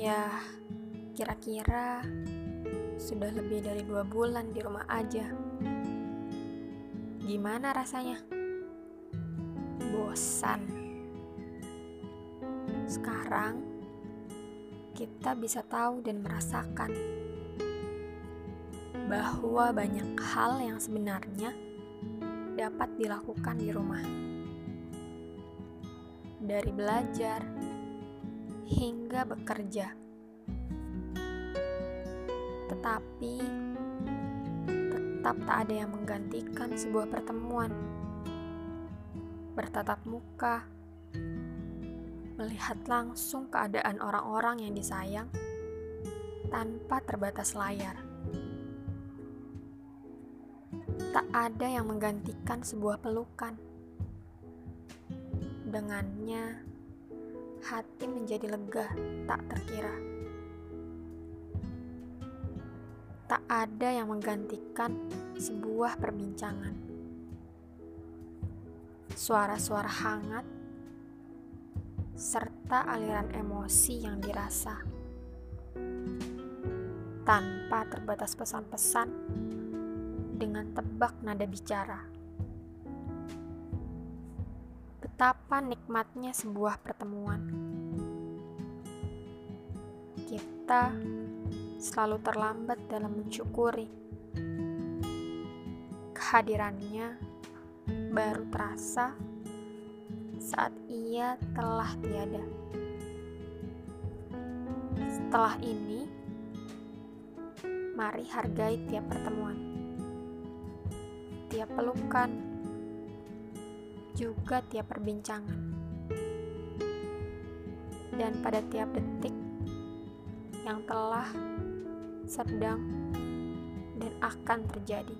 Ya, kira-kira sudah lebih dari dua bulan di rumah aja. Gimana rasanya? Bosan. Sekarang kita bisa tahu dan merasakan bahwa banyak hal yang sebenarnya dapat dilakukan di rumah. Dari belajar hingga bekerja. Tetapi tetap tak ada yang menggantikan sebuah pertemuan. Bertatap muka, melihat langsung keadaan orang-orang yang disayang tanpa terbatas layar. Tak ada yang menggantikan sebuah pelukan. Dengannya, hati menjadi lega tak terkira. Tak ada yang menggantikan sebuah perbincangan. Suara-suara hangat serta aliran emosi yang dirasa. Tanpa terbatas pesan-pesan dengan tebak nada bicara. Betapa nikmatnya sebuah pertemuan. Kita selalu terlambat dalam mensyukuri kehadirannya baru terasa saat ia telah tiada. Setelah ini, mari hargai tiap pertemuan, tiap pelukan, juga tiap perbincangan, dan pada tiap detik yang telah, sedang, dan akan terjadi.